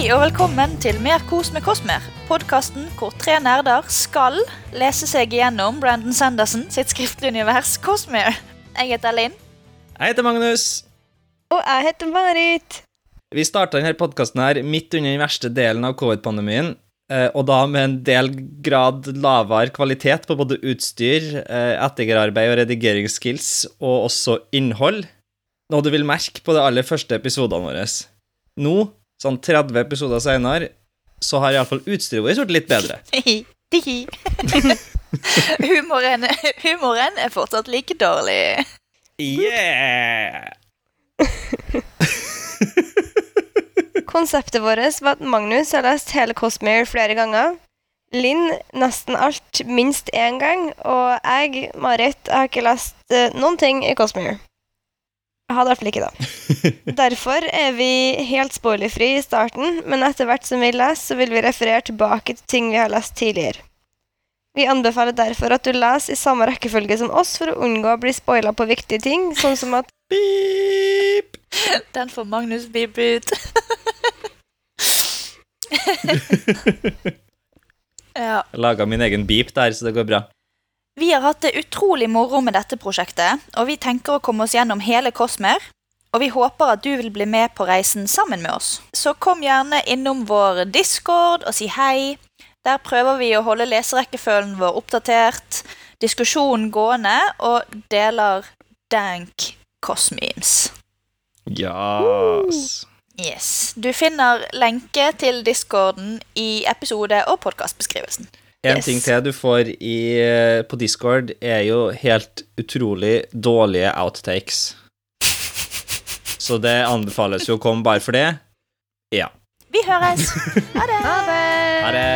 Hei og velkommen til Mer kos med Kosmer. Podkasten hvor tre nerder skal lese seg igjennom Brandon Sanderson sitt skriftlige univers Cosmere. Jeg heter Linn. Jeg heter Magnus. Og jeg heter Marit. Vi starta denne podkasten midt under den verste delen av covid-pandemien. eh, Og da med en del grad lavere kvalitet på både utstyr, eh, etterarbeid og redigeringsskills, og også innhold. Noe du vil merke på de aller første episodene våre. Nå, sånn 30 episoder seinere, så har iallfall utstyret vårt blitt litt bedre. Humoren, humoren er fortsatt like dårlig. Yeah! Konseptet vårt var at Magnus har lest hele Cosmere flere ganger. Linn nesten alt minst én gang. Og jeg, Marit, har ikke lest uh, noen ting i Cosmere. Hadde i hvert fall ikke det. Derfor er vi helt spoilerfri i starten, men etter hvert som vi leser, så vil vi referere tilbake til ting vi har lest tidligere. Vi anbefaler derfor at du leser i samme rekkefølge som oss for å unngå å bli spoila på viktige ting, sånn som at Beep! Den får Magnus beep ut. ja. Jeg laga min egen beep der, så det går bra. Vi har hatt det utrolig moro med dette prosjektet, og vi tenker å komme oss gjennom hele Kosmer. Og vi håper at du vil bli med på reisen sammen med oss. Så kom gjerne innom vår discord og si hei. Der prøver vi å holde leserekkefølgen vår oppdatert, diskusjonen gående og deler dank cosmemes. Yes. Yes. Du finner lenke til discorden i episode- og podkastbeskrivelsen. En Yes. ting til du får i, eh, på Discord, er jo helt utrolig dårlige outtakes. Så det anbefales jo å komme bare for det. Ja. Vi høres! Ha det! Ha det! Ha det!